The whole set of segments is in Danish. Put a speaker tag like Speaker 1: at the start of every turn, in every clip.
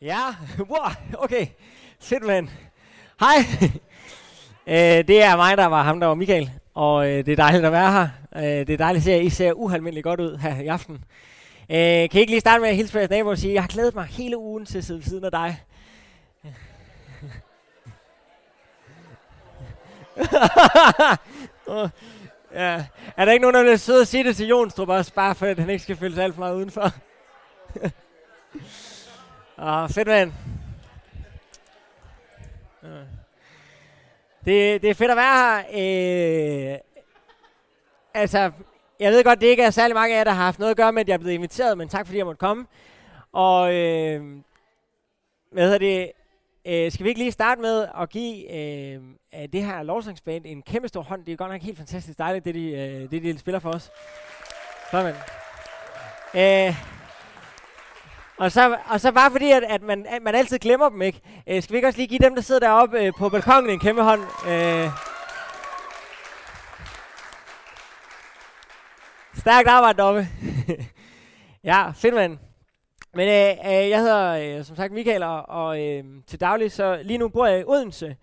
Speaker 1: Ja, wow, okay. Simpelthen. Hej. Øh, det er mig, der var ham, der var Michael. Og øh, det er dejligt at være her. Øh, det er dejligt at se, at I ser ualmindeligt godt ud her i aften. Øh, kan I ikke lige starte med at hilse på jeres nabo og sige, jeg har glædet mig hele ugen til at sidde ved siden af dig. ja. Er der ikke nogen, der vil sidde og sige det til Jonstrup også, bare for at han ikke skal føle sig alt for meget udenfor? Ah, fedt mand. Det, det er fedt at være her. Øh, altså, jeg ved godt, det ikke er særlig mange af jer, der har haft noget at gøre med, at jeg er blevet inviteret, men tak fordi jeg måtte komme. Og øh, hvad hedder det? Øh, skal vi ikke lige starte med at give øh, det her lovsangsband en kæmpe stor hånd? Det er godt nok helt fantastisk dejligt, det de, øh, det de spiller for os. Sådan. Øh, og så, og så bare fordi, at, at, man, at man altid glemmer dem, ikke? Øh, skal vi ikke også lige give dem, der sidder deroppe øh, på balkongen, en kæmpe hånd? Øh. Stærkt arbejde deroppe. ja, fedt mand. Men øh, øh, jeg hedder øh, som sagt Michael, og, og øh, til daglig, så lige nu bor jeg i Odense.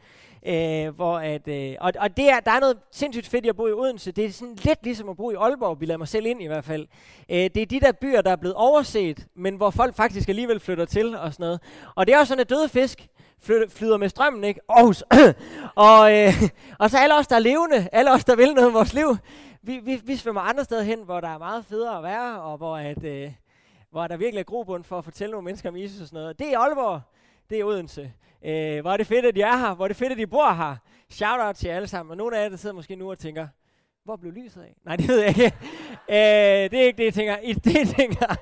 Speaker 1: Øh, hvor at, øh, og, og det er, der er noget sindssygt fedt i at bo i Odense. Det er sådan lidt ligesom at bo i Aalborg, vi lader mig selv ind i hvert fald. Øh, det er de der byer, der er blevet overset, men hvor folk faktisk alligevel flytter til og sådan noget. Og det er også sådan, at døde fisk flytter, flyder med strømmen, ikke? Aarhus. og, øh, og så alle os, der er levende, alle os, der vil noget i vores liv, vi, vi, vi svømmer andre steder hen, hvor der er meget federe at være, og hvor, at, øh, hvor der virkelig er grobund for at fortælle nogle mennesker om Jesus og sådan noget. Det er Aalborg, det er Odense. Øh, hvor er det fedt, at de er her. Hvor er det fedt, at de bor her. Shout out til jer alle sammen. Og nogle af jer, der sidder måske nu og tænker, hvor blev lyset af? Nej, det ved jeg ikke. øh, det er ikke det, jeg tænker. Det, jeg tænker,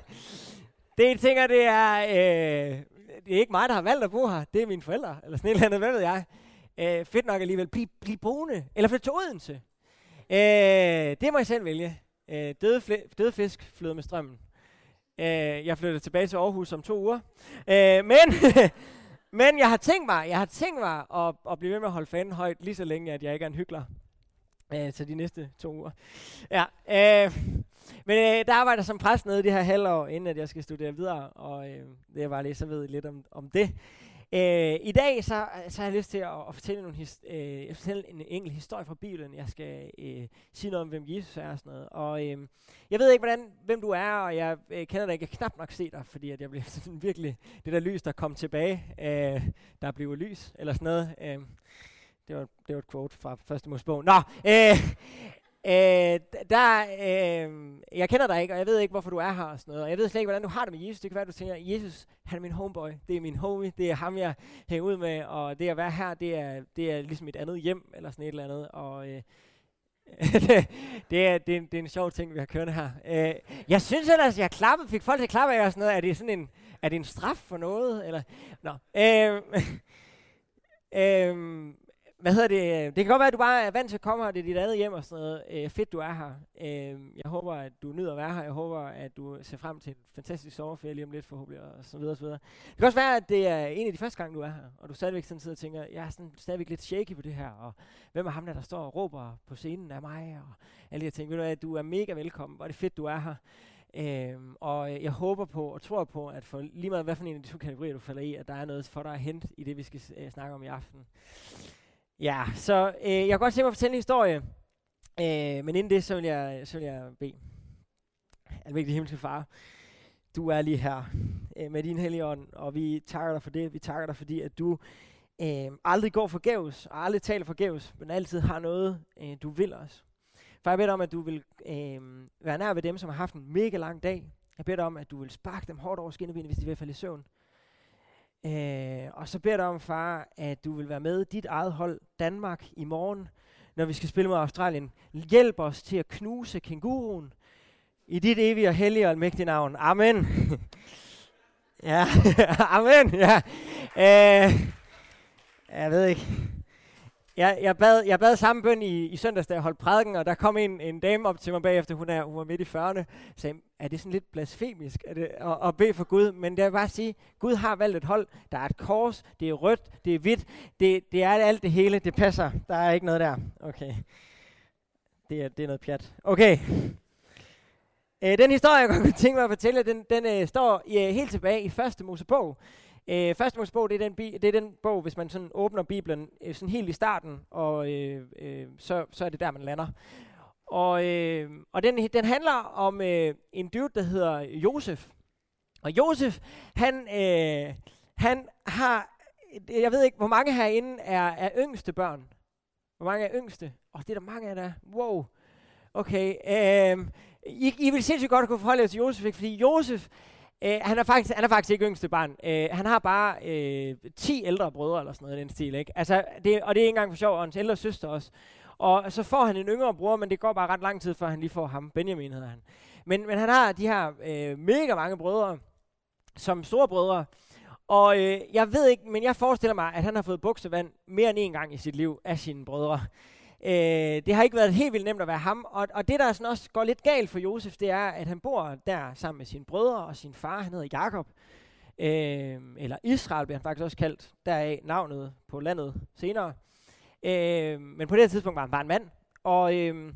Speaker 1: det, jeg tænker, det er, øh, det er ikke mig, der har valgt at bo her. Det er mine forældre, eller sådan et eller andet, hvad ved jeg. Øh, fedt nok alligevel. Bliv, bliv boende. Eller flytte til Odense. Øh, det må jeg selv vælge. Øh, døde, fl- døde fisk flyder med strømmen. Øh, jeg flytter tilbage til Aarhus om to uger. Øh, men Men jeg har tænkt mig, jeg har tænkt mig at, at blive ved med at holde fanen højt, lige så længe, at jeg ikke er en hyggelig øh, til de næste to uger. Ja, øh, men øh, der arbejder som præst nede i det her halvår, inden at jeg skal studere videre, og øh, det er bare lige så ved lidt om, om det. Øh, I dag så, så har jeg lyst til at, at fortælle, nogle his, øh, fortælle en enkelt historie fra Bibelen. Jeg skal øh, sige noget om, hvem Jesus er og sådan noget. Og øh, jeg ved ikke, hvordan, hvem du er, og jeg øh, kender dig ikke. Jeg kan knap nok se dig, fordi at jeg bliver sådan virkelig, det der lys, der kom tilbage, øh, der blev lys, eller sådan noget. Øh, det var, det var et quote fra første Mosebog. Nå, øh, Øh, der, øh, jeg kender dig ikke, og jeg ved ikke, hvorfor du er her og sådan noget. Og jeg ved slet ikke, hvordan du har det med Jesus. Det kan være, du tænker, Jesus, han er min homeboy. Det er min homie. Det er ham, jeg hænger ud med. Og det at være her, det er, det er ligesom et andet hjem, eller sådan et eller andet. Og øh, det, det, er, det, er en, det er en sjov ting, vi har kørende her. Øh, jeg synes ellers, jeg klappede, fik folk til at klappe af og sådan noget. Er det sådan en, er det en straf for noget? Eller, nå. Øh, øh, hvad hedder det? Øh, det kan godt være, at du bare er vant til at komme her, det er dit andet hjem og sådan noget. Øh, fedt, du er her. Øh, jeg håber, at du nyder at være her. Jeg håber, at du ser frem til en fantastisk sommerferie lige om lidt forhåbentlig, og så videre og så videre. Det kan også være, at det er en af de første gange, du er her, og du stadigvæk sådan sidder og tænker, jeg er sådan stadigvæk lidt shaky på det her, og hvem er ham der, der står og råber på scenen af mig, og alle de her ting. Ved du at du er mega velkommen, hvor er det fedt, du er her. Øhm, og jeg håber på og tror på, at for lige meget hvad for en af de to kategorier, du falder i, at der er noget for dig at hente i det, vi skal øh, snakke om i aften. Ja, så øh, jeg kan godt se mig at fortælle en historie. Øh, men inden det, så vil jeg, så vil jeg bede. Almægtig himmelske far, du er lige her øh, med din hellige ånd, og vi takker dig for det. Vi takker dig, fordi at du øh, aldrig går forgæves, og aldrig taler forgæves, men altid har noget, øh, du vil os. For jeg beder dig om, at du vil øh, være nær ved dem, som har haft en mega lang dag. Jeg beder dig om, at du vil sparke dem hårdt over skinnebenet, hvis de vil falde i søvn. Øh, og så beder dig om, far, at du vil være med dit eget hold, Danmark, i morgen, når vi skal spille mod Australien. Hjælp os til at knuse kænguruen i dit evige og hellige og almægtige navn. Amen. ja, amen. Ja. Øh, jeg ved ikke jeg, jeg, bad, jeg bad samme bøn i, i søndags, da jeg holdt prædiken, og der kom en, en dame op til mig bagefter, hun, er, hun var midt i 40'erne, sagde, er det sådan lidt blasfemisk er det, at, at bede for Gud? Men det er bare at sige, Gud har valgt et hold, der er et kors, det er rødt, det er hvidt, det, det er alt det hele, det passer, der er ikke noget der. Okay, det er, det er noget pjat. Okay, øh, den historie, jeg godt kunne tænke mig at fortælle, den, den øh, står i, helt tilbage i første Mosebog, Øh, første Mosebog, det er, den bi- det er den bog, hvis man sådan åbner Bibelen øh, sådan helt i starten, og øh, øh, så, så er det der, man lander. Og, øh, og den, den handler om øh, en dude, der hedder Josef. Og Josef, han, øh, han har, jeg ved ikke, hvor mange herinde er, er yngste børn? Hvor mange er yngste? Åh, oh, det er der mange af der. Wow. Okay. Øh, I, I vil sindssygt godt kunne forholde jer til Josef, ikke? fordi Josef, øh, han, er faktisk, han er faktisk ikke yngste barn. Øh, han har bare øh, 10 ældre brødre eller sådan noget i den stil. Ikke? Altså, det, og det er ikke engang for sjov, og hans ældre søster også. Og så får han en yngre bror, men det går bare ret lang tid, før han lige får ham. Benjamin hedder han. Men, men han har de her øh, mega mange brødre, som store brødre. Og øh, jeg ved ikke, men jeg forestiller mig, at han har fået buksevand mere end en gang i sit liv af sine brødre. Øh, det har ikke været helt vildt nemt at være ham. Og, og det, der sådan også går lidt galt for Josef, det er, at han bor der sammen med sine brødre og sin far. Han hedder Jakob. Øh, eller Israel bliver han faktisk også kaldt. Deraf navnet på landet senere. Øh, men på det her tidspunkt var han bare en mand. Og, øh,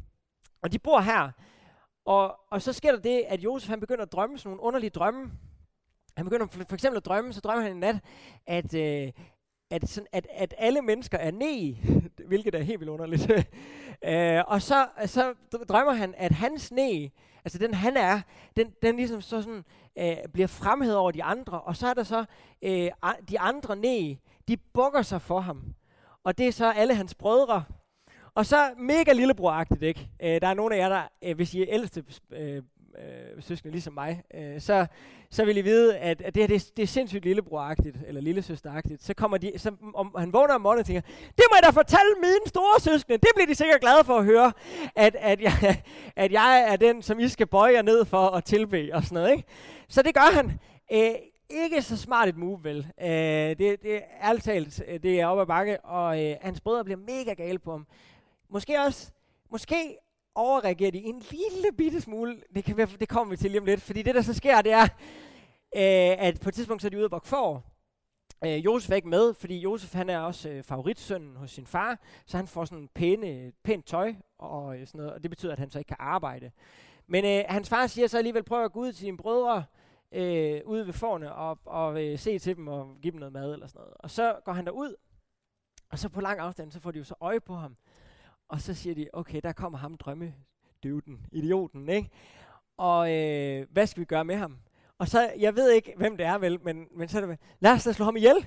Speaker 1: og de bor her. Og, og så sker der det, at Josef han begynder at drømme sådan nogle underlige drømme. Han begynder for, for eksempel at drømme, så drømmer han en nat, at, øh, at, sådan, at, at alle mennesker er ne, hvilket er helt vildt underligt. øh, og så, så drømmer han, at hans ne, altså den han er, den, den ligesom så sådan, øh, bliver fremhævet over de andre, og så er der så øh, de andre ne, de bukker sig for ham. Og det er så alle hans brødre. Og så mega lillebroragtigt, ikke? Øh, der er nogle af jer, der, øh, hvis I er ældste øh, øh, søskende ligesom mig, øh, så, så vil I vide, at, at det her det, er, det er sindssygt lillebroragtigt, eller lillesøsteragtigt. Så kommer de, så, om, han vågner om morgenen og tænker, det må jeg da fortælle mine store søskende. Det bliver de sikkert glade for at høre, at, at, jeg, at jeg er den, som I skal bøje jer ned for at tilbe og sådan noget. Ikke? Så det gør han. Øh, ikke så smart et move, vel. Øh, det, det er ærligt talt, øh, det er op ad bakke, og øh, hans brødre bliver mega gale på ham. Måske også, måske overreagerer de en lille bitte smule. Det, kan være, det kommer vi til lige om lidt. Fordi det, der så sker, det er, øh, at på et tidspunkt så er de ude og bukke for. Øh, Josef er ikke med, fordi Josef han er også øh, favoritsønnen hos sin far, så han får sådan pæne, pænt tøj og øh, sådan noget, og det betyder, at han så ikke kan arbejde. Men øh, hans far siger så alligevel, prøv at gå ud til dine brødre øh, ude ved forne og, og øh, se til dem og give dem noget mad eller sådan noget. Og så går han derud, og så på lang afstand, så får de jo så øje på ham. Og så siger de, okay, der kommer ham drømmedøvden, idioten, ikke? Og øh, hvad skal vi gøre med ham? Og så, jeg ved ikke, hvem det er vel, men, men så er det, lad os da slå ham ihjel.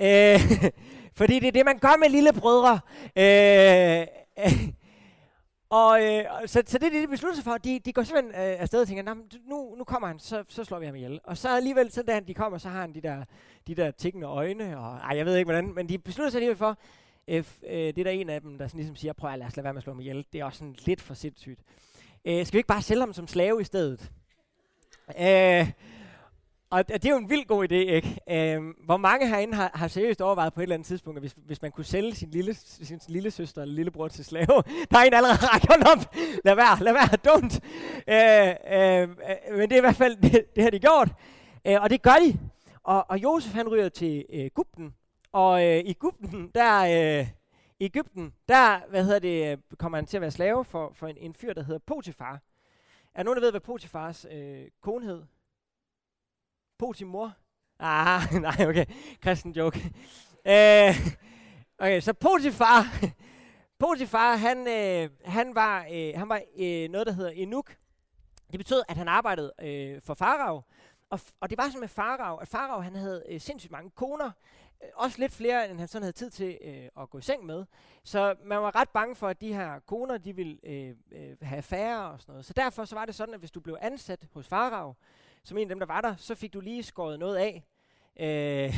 Speaker 1: Øh, fordi det er det, man gør med lille brødre. Øh, øh, og øh, så, så det er det, de beslutter sig for. De, de går simpelthen øh, afsted og tænker, nu, nu kommer han, så, så slår vi ham ihjel. Og så alligevel, så da han, de kommer, så har han de der, de der tikkende øjne. Og, ej, jeg ved ikke hvordan, men de beslutter sig alligevel for, øh, øh, det er der en af dem, der sådan ligesom siger, prøv at lad os lade være med at slå ham ihjel. Det er også sådan lidt for sindssygt. Øh, skal vi ikke bare sælge ham som slave i stedet? Øh, og det er jo en vild god idé, ikke? Øhm, hvor mange herinde har, har seriøst overvejet på et eller andet tidspunkt, at hvis, hvis man kunne sælge sin lille, sin lille søster eller lillebror til slave, der er en allerede rækker op. Lad være, lad være, dumt. Øh, øh, men det er i hvert fald, det, det har de gjort. Øh, og det gør de. Og, og Josef han ryger til øh, Gubten, Og øh, i Gubten, der... Øh, i Ægypten, der hvad hedder det, øh, kommer han til at være slave for, for en, en fyr, der hedder Potifar. Er nogen, der ved, hvad Potifars øh, kone hed? Potimor? Ah, nej, okay. Kristen joke. Øh, okay, så Potifar, Potifar, han, øh, han var, øh, han var øh, noget, der hedder Enuk. Det betød, at han arbejdede øh, for Farao. Og, og det var sådan med Farao, at Farao han havde øh, sindssygt mange koner. Øh, også lidt flere, end han sådan havde tid til øh, at gå i seng med. Så man var ret bange for, at de her koner, de ville øh, øh, have færre og sådan noget. Så derfor så var det sådan, at hvis du blev ansat hos Farao, som en af dem, der var der, så fik du lige skåret noget af. Øh,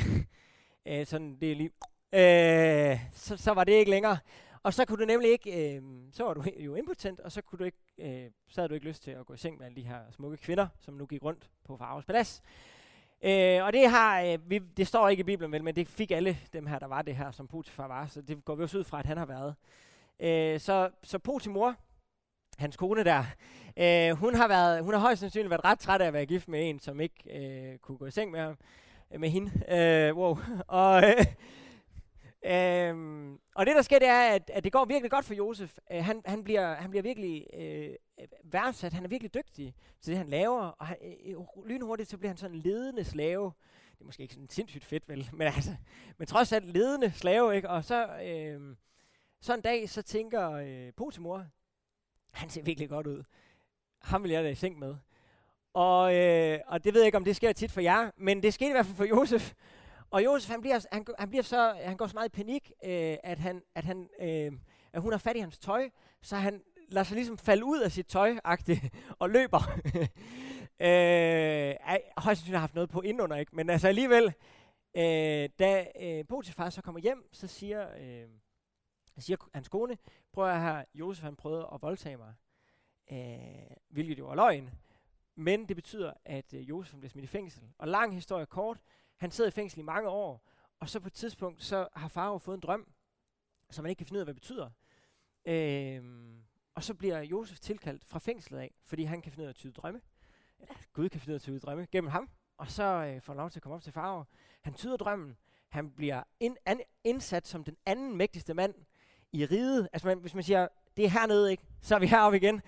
Speaker 1: øh, sådan, det er lige... Øh, så, så var det ikke længere. Og så kunne du nemlig ikke, øh, så var du jo impotent, og så, kunne du ikke, øh, så havde du ikke lyst til at gå i seng med alle de her smukke kvinder, som nu gik rundt på Farves Palads. Øh, og det har, øh, vi, det står ikke i Bibelen vel, men det fik alle dem her, der var det her, som Potifar var, så det går vi også ud fra, at han har været. Øh, så, så Potimor, hans kone der, øh, hun, har været, hun har højst sandsynligt været ret træt af at være gift med en, som ikke øh, kunne gå i seng med ham, med hende. Øh, wow. Og, øh, Øhm, og det der sker, det er, at, at det går virkelig godt for Josef. Øh, han, han, bliver, han bliver virkelig øh, værdsat. Han er virkelig dygtig til det, han laver. Og han, øh, øh lynhurtigt så bliver han sådan en ledende slave. det er måske ikke sådan sindssygt fedt, vel? Men altså, men trods alt ledende slave, ikke? Og så, øh, så en dag, så tænker øh, Potemor, han ser virkelig godt ud. Ham vil jeg da i seng med. Og, øh, og det ved jeg ikke, om det sker tit for jer, men det skete i hvert fald for Josef. Og Josef, han bliver, han, han bliver så, han går så meget i panik, øh, at, han, at, han, øh, at hun har fat i hans tøj, så han lader sig ligesom falde ud af sit tøj og løber. øh, højst sandsynligt har haft noget på indenunder, ikke? Men altså alligevel, øh, da øh, Potifar så kommer hjem, så siger, øh, siger hans kone, prøv at have Josef han prøvede at voldtage mig. Øh, hvilket jo var løgn. Men det betyder, at øh, Josef bliver smidt i fængsel. Og lang historie kort, han sidder i fængsel i mange år, og så på et tidspunkt, så har far fået en drøm, som man ikke kan finde ud af, hvad det betyder. Øh, og så bliver Josef tilkaldt fra fængslet af, fordi han kan finde ud af at tyde drømme. Eller Gud kan finde ud af at tyde drømme gennem ham. Og så øh, får han lov til at komme op til far. Han tyder drømmen. Han bliver ind, an, indsat som den anden mægtigste mand i riget. Altså man, hvis man siger, det er hernede, ikke? så er vi heroppe igen.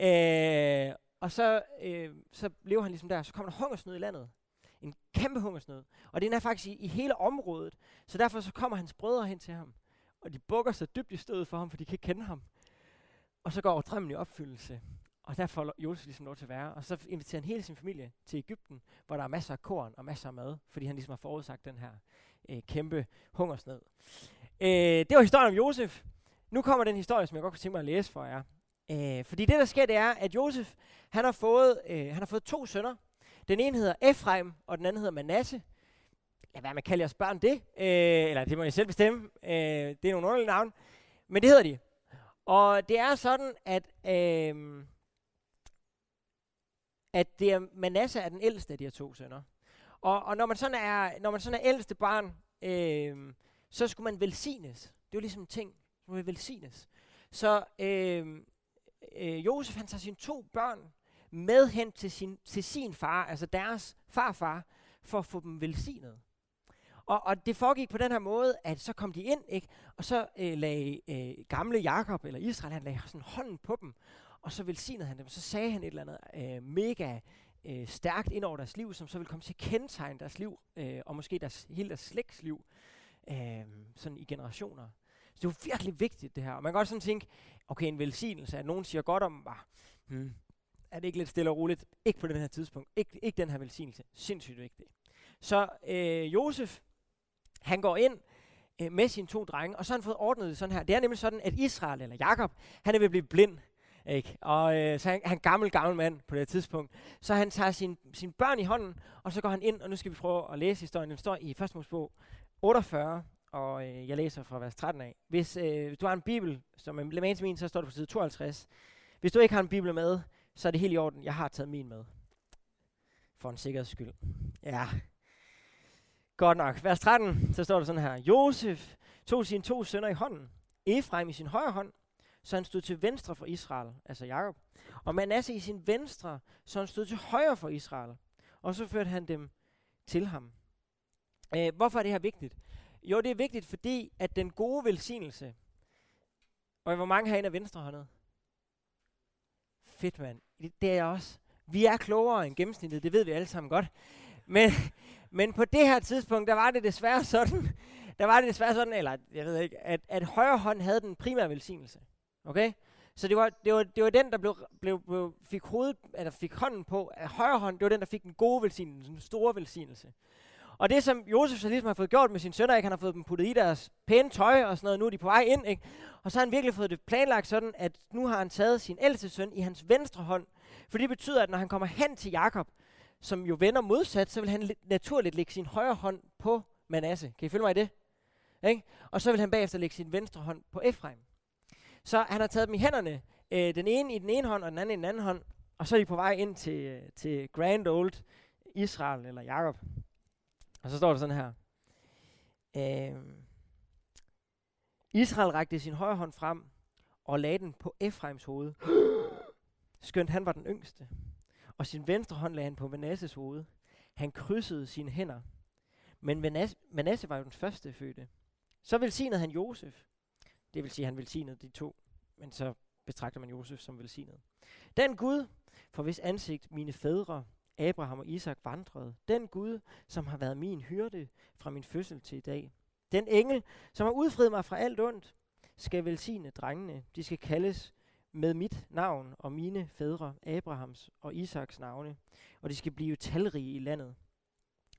Speaker 1: Øh, og så, øh, så lever han ligesom der. Så kommer der hungersnød i landet. En kæmpe hungersnød. Og den er faktisk i, i hele området. Så derfor så kommer hans brødre hen til ham. Og de bukker sig dybt i stødet for ham, for de kan ikke kende ham. Og så går drømmen i opfyldelse. Og der får Josef ligesom lov til at være. Og så inviterer han hele sin familie til Ægypten, hvor der er masser af korn og masser af mad, fordi han ligesom har forudsagt den her øh, kæmpe hungersnød. Øh, det var historien om Josef. Nu kommer den historie, som jeg godt kunne tænke mig at læse for jer. Øh, fordi det, der sker, det er, at Josef, han har fået, øh, han har fået to sønner. Den ene hedder Efraim, og den anden hedder Manasse. Lad være med at kalde jeres børn det. Øh, eller det må I selv bestemme. Øh, det er nogle underlige navn. Men det hedder de. Og det er sådan, at, øh, at det er Manasse er den ældste af de her to sønner. Og, og når man sådan er, når man sådan er ældste barn, øh, så skulle man velsignes. Det er ligesom en ting, som vil velsignes. Så øh, øh, Josef han tager sine to børn med hen til sin, til sin far, altså deres farfar, for at få dem velsignet. Og, og det foregik på den her måde, at så kom de ind, ikke? og så øh, lagde øh, gamle Jakob eller Israel, han lagde sådan hånden på dem, og så velsignede han dem, og så sagde han et eller andet øh, mega øh, stærkt ind over deres liv, som så ville komme til at kendetegne deres liv, øh, og måske deres, hele deres slægtsliv, øh, sådan i generationer. Så det var virkelig vigtigt det her. Og man kan godt sådan tænke, okay, en velsignelse, at nogen siger godt om mig, hmm, er det ikke lidt stille og roligt? Ikke på den her tidspunkt. Ik- ikke den her velsignelse. Sindssygt vigtigt. Så øh, Josef, han går ind øh, med sine to drenge, og så har han fået ordnet det sådan her. Det er nemlig sådan, at Israel, eller Jakob, han er ved at blive blind. Ikke? Og øh, så han, han en gammel, gammel mand på det tidspunkt. Så han tager sin, sin børn i hånden, og så går han ind, og nu skal vi prøve at læse historien. Den står i 1. Mosebog 48, og øh, jeg læser fra vers 13 af. Hvis øh, du har en bibel, som er med til min, så står det på side 52. Hvis du ikke har en bibel med, så er det helt i orden. Jeg har taget min med. For en sikkerheds skyld. Ja, Godt nok. Vers 13, så står der sådan her. Josef tog sine to sønner i hånden, Efraim i sin højre hånd, så han stod til venstre for Israel, altså Jakob, og Manasse i sin venstre, så han stod til højre for Israel. Og så førte han dem til ham. Øh, hvorfor er det her vigtigt? Jo, det er vigtigt, fordi at den gode velsignelse, og hvor mange herinde er venstrehåndet? Fedt, mand. Det, det er jeg også. Vi er klogere end gennemsnittet, det ved vi alle sammen godt. Men, men på det her tidspunkt, der var det desværre sådan, der var det desværre sådan, eller jeg ved ikke, at, at højre hånd havde den primære velsignelse. Okay? Så det var, det var, det var den, der blev, blev, blev, fik, hovedet, eller fik hånden på, at højre hånd, det var den, der fik den gode velsignelse, den store velsignelse. Og det, som Josef så ligesom har fået gjort med sine sønner, ikke? han har fået dem puttet i deres pæne tøj og sådan noget, nu er de på vej ind, ikke? og så har han virkelig fået det planlagt sådan, at nu har han taget sin ældste søn i hans venstre hånd, for det betyder, at når han kommer hen til Jakob, som jo vender modsat, så vil han naturligt lægge sin højre hånd på Manasse. Kan I følge mig i det? Ikke? Og så vil han bagefter lægge sin venstre hånd på Efraim. Så han har taget dem i hænderne, øh, den ene i den ene hånd, og den anden i den anden hånd, og så er de på vej ind til, øh, til Grand Old Israel, eller Jakob. Og så står der sådan her. Øh, Israel rakte sin højre hånd frem, og lagde den på Efraims hoved, skønt han var den yngste og sin venstre hånd lagde han på Manasses hoved. Han krydsede sine hænder. Men Manasse, Manasse var jo den første fødte. Så velsignede han Josef. Det vil sige, at han velsignede de to. Men så betragter man Josef som velsignet. Den Gud, for hvis ansigt mine fædre Abraham og Isak vandrede. Den Gud, som har været min hyrde fra min fødsel til i dag. Den engel, som har udfriet mig fra alt ondt, skal velsigne drengene. De skal kaldes med mit navn og mine fædre, Abrahams og Isaks navne, og de skal blive talrige i landet.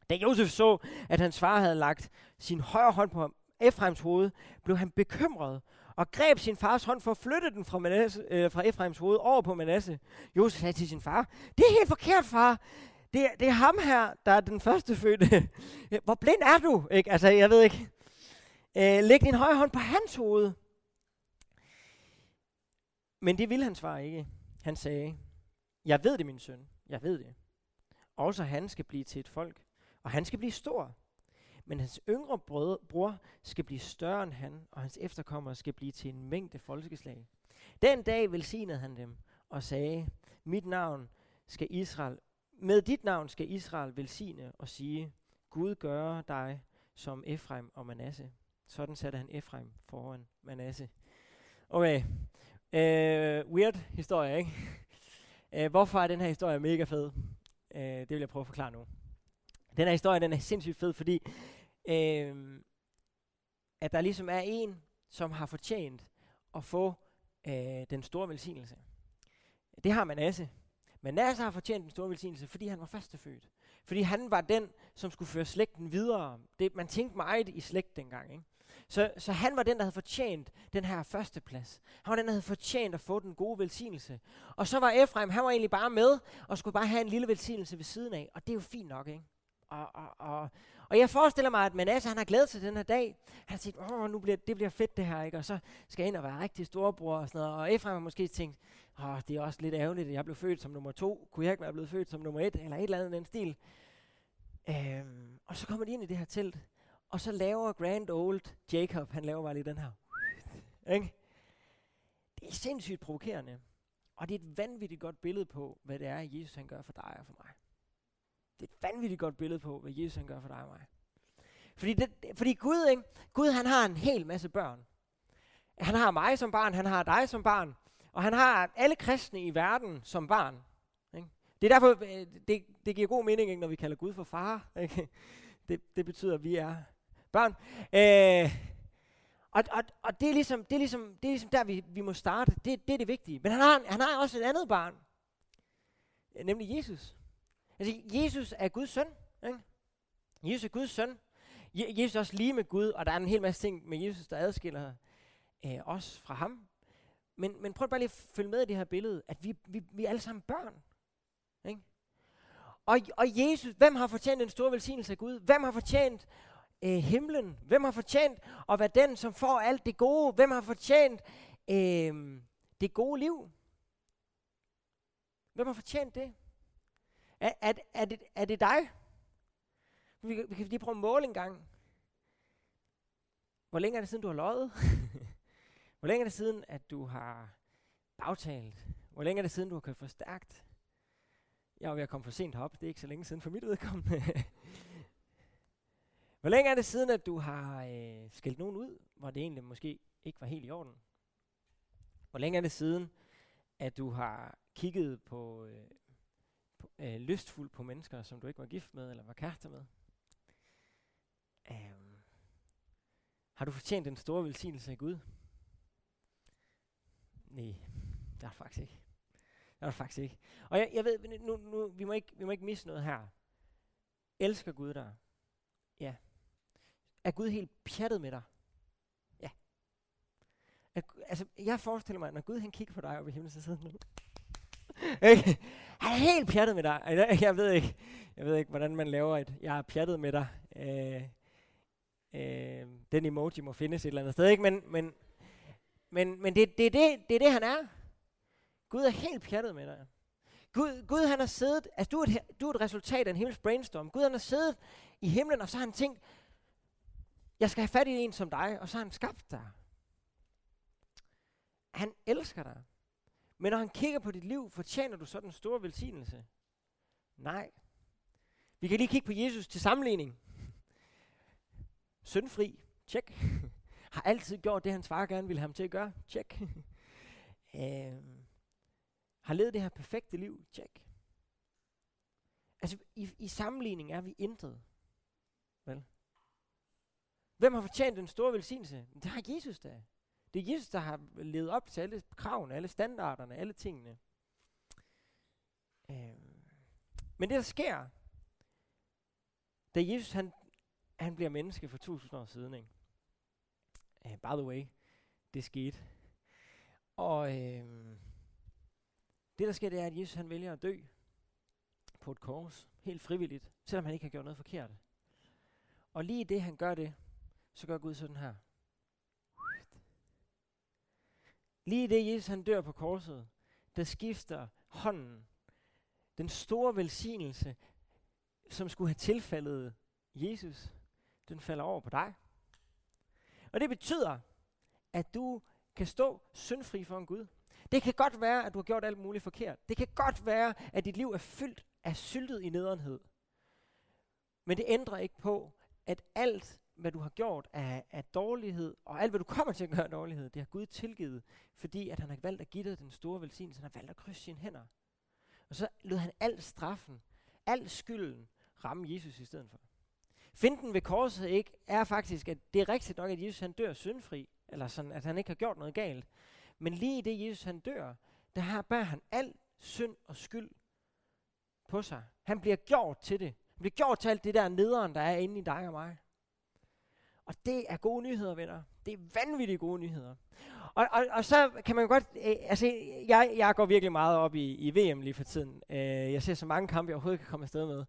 Speaker 1: Da Josef så, at hans far havde lagt sin højre hånd på Efraims hoved, blev han bekymret og greb sin fars hånd for at flytte den fra, Manasse, øh, fra Efraims hoved over på Manasse. Josef sagde til sin far, det er helt forkert, far. Det, det er ham her, der er den første fødte. Hvor blind er du? Ikke? Altså, jeg ved ikke. Øh, læg din højre hånd på hans hoved. Men det ville hans far ikke. Han sagde, jeg ved det, min søn. Jeg ved det. Også han skal blive til et folk, og han skal blive stor. Men hans yngre brød, bror skal blive større end han, og hans efterkommere skal blive til en mængde folkeslag. Den dag velsignede han dem og sagde, mit navn skal Israel, med dit navn skal Israel velsigne og sige, Gud gør dig som Efraim og Manasse. Sådan satte han Efraim foran Manasse. Okay, uh, weird historie, ikke? Uh, hvorfor er den her historie mega fed? Uh, det vil jeg prøve at forklare nu. Den her historie, den er sindssygt fed, fordi øh, at der ligesom er en, som har fortjent at få øh, den store velsignelse. Det har Manasse. Manasse har fortjent den store velsignelse, fordi han var førstefødt. Fordi han var den, som skulle føre slægten videre. Det, man tænkte meget i slægt dengang. Ikke? Så, så han var den, der havde fortjent den her første plads. Han var den, der havde fortjent at få den gode velsignelse. Og så var Efraim, han var egentlig bare med, og skulle bare have en lille velsignelse ved siden af. Og det er jo fint nok, ikke? Og, og, og, og jeg forestiller mig, at Manasse, han har glædet sig til den her dag. Han har tænkt, åh, nu bliver, det bliver fedt det her, ikke? Og så skal jeg ind og være rigtig storebror og sådan noget. Og Efraim har måske tænkt, åh, det er også lidt ærgerligt, at jeg blev født som nummer to. Kunne jeg ikke være blevet født som nummer et? Eller et eller andet den stil. Øhm, og så kommer de ind i det her telt. Og så laver Grand Old Jacob, han laver bare lige den her. Ikke? Det er sindssygt provokerende. Og det er et vanvittigt godt billede på, hvad det er, Jesus han gør for dig og for mig. Det er et vanvittigt godt billede på, hvad Jesus han gør for dig og mig. Fordi, det, fordi Gud, ikke? Gud han har en hel masse børn. Han har mig som barn, han har dig som barn, og han har alle kristne i verden som barn. Ikke? Det er derfor, øh, det, det giver god mening, ikke, når vi kalder Gud for far. Ikke? Det, det betyder, at vi er børn. Øh, og, og, og det, er ligesom, det, er ligesom, det er ligesom der, vi, vi må starte. Det, det er det vigtige. Men han har, han har også et andet barn. Nemlig Jesus. Altså, Jesus er Guds søn. Ikke? Jesus er Guds søn. Je, Jesus er også lige med Gud, og der er en hel masse ting med Jesus, der adskiller øh, os fra ham. Men, men prøv bare lige at følge med i det her billede, at vi, vi, vi er alle sammen børn. Ikke? Og, og Jesus, hvem har fortjent den store velsignelse af Gud? Hvem har fortjent øh, himlen? Hvem har fortjent at være den, som får alt det gode? Hvem har fortjent øh, det gode liv? Hvem har fortjent det? Er, er, er, det, er det dig? Vi, vi kan lige prøve at måle en gang. Hvor længe er det siden, du har løjet? Hvor længe er det siden, at du har bagtalt? Hvor længe er det siden, du har kørt for stærkt? Jeg var ved at komme for sent herop. Det er ikke så længe siden for mit vedkommende. Hvor længe er det siden, at du har øh, skældt nogen ud, hvor det egentlig måske ikke var helt i orden? Hvor længe er det siden, at du har kigget på, øh, på øh, lystfuldt på mennesker, som du ikke var gift med eller var kærester med? Um, har du fortjent den store velsignelse af Gud? Nej, det har du faktisk ikke. Det har du faktisk ikke. Og jeg, jeg ved, nu, nu, vi, må ikke, vi må ikke misse noget her. Elsker Gud dig? Ja. Er Gud helt pjattet med dig? Ja. Er, altså, jeg forestiller mig, at når Gud han kigger på dig oppe i himlen, så sidder han ikke? Han er helt pjattet med dig. Jeg ved ikke, jeg ved ikke hvordan man laver et, jeg er pjattet med dig. Øh, øh, den emoji må findes et eller andet sted, ikke? Men, men, men, men det, det, det, det er det, han er. Gud er helt pjattet med dig. Gud, Gud han har siddet, altså du er, et, du er et resultat af en himmelsk brainstorm. Gud han har siddet i himlen, og så har han tænkt, jeg skal have fat i en som dig, og så har han skabt dig. Han elsker dig. Men når han kigger på dit liv, fortjener du så den store velsignelse? Nej. Vi kan lige kigge på Jesus til sammenligning. Søndfri, tjek. Har altid gjort det, hans far gerne ville have ham til at gøre, tjek. øhm, har levet det her perfekte liv, tjek. Altså, i, i sammenligning er vi intet. Vel? Hvem har fortjent den store velsignelse? Det har Jesus da. Det er Jesus, der har levet op til alle kravene, alle standarderne, alle tingene. Øh. Men det, der sker, da Jesus han, han bliver menneske for tusind år siden, ikke? Uh, by the way, det skete. Og øh, det, der sker, det er, at Jesus han vælger at dø på et kors, helt frivilligt, selvom han ikke har gjort noget forkert. Og lige det, han gør det, så gør Gud sådan her. Lige det, Jesus han dør på korset, der skifter hånden, den store velsignelse, som skulle have tilfaldet Jesus, den falder over på dig. Og det betyder, at du kan stå syndfri for en Gud. Det kan godt være, at du har gjort alt muligt forkert. Det kan godt være, at dit liv er fyldt af syltet i nederenhed. Men det ændrer ikke på, at alt, hvad du har gjort af, af dårlighed, og alt, hvad du kommer til at gøre af dårlighed, det har Gud tilgivet, fordi at han har valgt at give dig den store velsignelse. Han har valgt at krydse sine hænder. Og så lod han al straffen, al skylden, ramme Jesus i stedet for. Finden ved korset ikke er faktisk, at det er rigtigt nok, at Jesus han dør syndfri, eller sådan, at han ikke har gjort noget galt. Men lige i det Jesus han dør, der har bærer han al synd og skyld på sig. Han bliver gjort til det. Han bliver gjort til alt det der nederen, der er inde i dig og mig. Og det er gode nyheder, venner. Det er vanvittigt gode nyheder. Og, og, og så kan man godt, øh, altså jeg, jeg går virkelig meget op i, i VM lige for tiden. Øh, jeg ser så mange kampe, jeg overhovedet kan komme afsted med.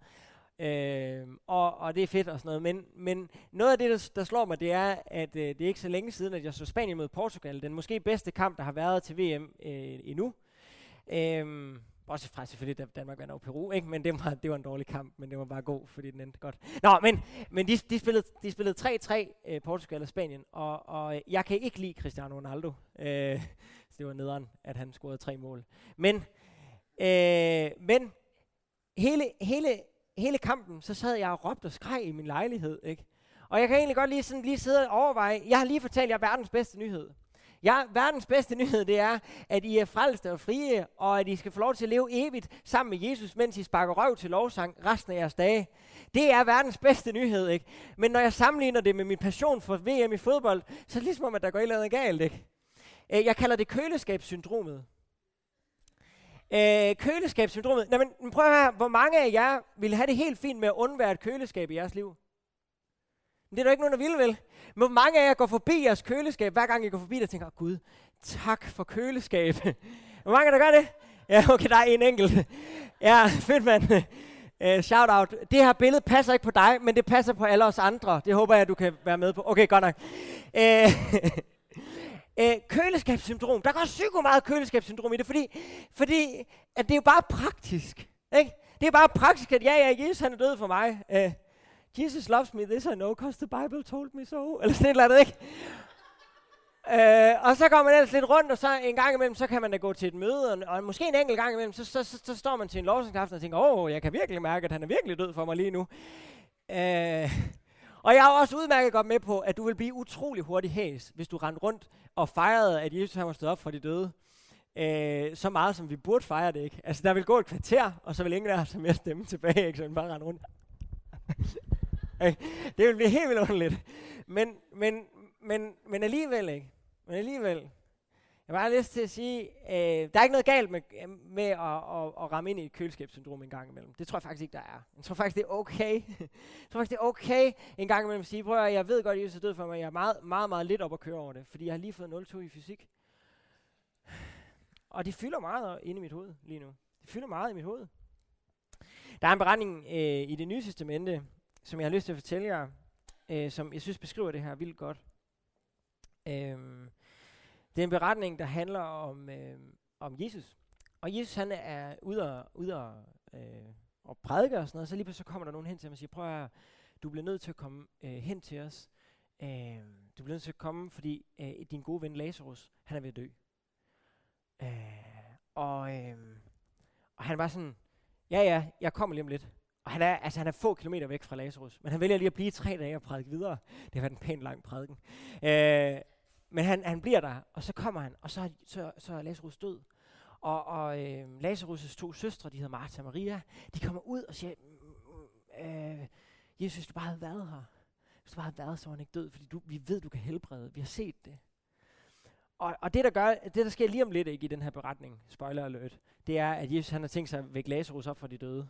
Speaker 1: Øh, og, og det er fedt og sådan noget. Men, men noget af det, der, der slår mig, det er, at øh, det er ikke så længe siden, at jeg så Spanien mod Portugal. Den måske bedste kamp, der har været til VM øh, endnu. Øh, også fra selvfølgelig, da Danmark vandt over Peru, ikke? men det var, det var en dårlig kamp, men det var bare god, fordi den endte godt. Nå, men, men de, de spillede, de spillede 3-3, øh, Portugal og Spanien, og, og øh, jeg kan ikke lide Cristiano Ronaldo. Øh, så det var nederen, at han scorede tre mål. Men, øh, men hele, hele hele kampen, så sad jeg og råbte og skreg i min lejlighed, ikke? Og jeg kan egentlig godt lige, sådan, lige sidde og overveje, jeg har lige fortalt jer verdens bedste nyhed. Ja, verdens bedste nyhed, det er, at I er frelste og frie, og at I skal få lov til at leve evigt sammen med Jesus, mens I sparker røv til lovsang resten af jeres dage. Det er verdens bedste nyhed, ikke? Men når jeg sammenligner det med min passion for VM i fodbold, så er det ligesom at der går et eller andet galt, ikke? Øh, jeg kalder det køleskabssyndromet. Øh, køleskabssyndromet. Nå, men prøv at høre, hvor mange af jer ville have det helt fint med at undvære et køleskab i jeres liv? Men det er der ikke nogen, der vil, vel? Hvor mange af jer går forbi jeres køleskab, hver gang I går forbi der tænker, Gud, tak for køleskab. hvor mange der gør det? Ja, okay, der er en enkelt. Ja, fedt mand. Uh, shout out. Det her billede passer ikke på dig, men det passer på alle os andre. Det håber jeg, du kan være med på. Okay, godt nok. Uh, øh, køleskabssyndrom. Der går psyko meget køleskabssyndrom i det, fordi, fordi at det er jo bare praktisk. Ikke? Det er bare praktisk, at ja, ja, Jesus han er død for mig. Øh, Jesus loves me, this I know, because the Bible told me so. Eller sådan et eller andet, ikke? Uh, og så går man ellers lidt rundt, og så en gang imellem, så kan man da gå til et møde, og, og måske en enkelt gang imellem, så, så, så, så står man til en lovsangsaften og tænker, åh, oh, jeg kan virkelig mærke, at han er virkelig død for mig lige nu. Uh, og jeg har også udmærket godt med på, at du vil blive utrolig hurtig hæs, hvis du rendte rundt og fejrede, at Jesus har var stået op for de døde. Øh, så meget, som vi burde fejre det, ikke? Altså, der vil gå et kvarter, og så vil ingen af os have mere stemme tilbage, ikke? Så vi bare rende rundt det vil blive helt vildt underligt. Men, men, men, men alligevel, ikke? Men alligevel, jeg har bare lyst til at sige, øh, der er ikke noget galt med, med at, at, at ramme ind i et køleskabssyndrom en gang imellem. Det tror jeg faktisk ikke, der er. Jeg tror faktisk, det er okay. jeg tror faktisk, det er okay en gang imellem at sige, prøv at jeg ved godt, at Jesus er død for mig. Jeg er meget, meget, meget lidt op at køre over det, fordi jeg har lige fået 0-2 i fysik. Og det fylder meget inde i mit hoved lige nu. Det fylder meget i mit hoved. Der er en beretning øh, i det nye testamente, som jeg har lyst til at fortælle jer, øh, som jeg synes beskriver det her vildt godt. Øh, det er en beretning, der handler om, øh, om Jesus. Og Jesus han er ude og, ude og, øh, og prædike og sådan noget, så lige pludselig så kommer der nogen hen til ham og siger, prøv at du bliver nødt til at komme øh, hen til os. Øh, du bliver nødt til at komme, fordi øh, din gode ven Lazarus, han er ved at dø. Øh, og, øh, og han var sådan, ja ja, jeg kommer lige om lidt. Og han er, altså, han er få kilometer væk fra Lazarus, men han vælger lige at blive tre dage og prædike videre. Det har været en pænt lang prædiken. Øh, men han, han bliver der, og så kommer han, og så, så, så er Lazarus død. Og, og øh, Lazarus' to søstre, de hedder Martha og Maria, de kommer ud og siger, mm, mm, øh, Jesus, du bare havde været her, hvis du bare havde været, så var han ikke død, fordi du, vi ved, du kan helbrede. Vi har set det. Og, og det, der gør, det, der sker lige om lidt ikke i den her beretning, spoiler alert, det er, at Jesus han har tænkt sig at vække Lazarus op fra de døde.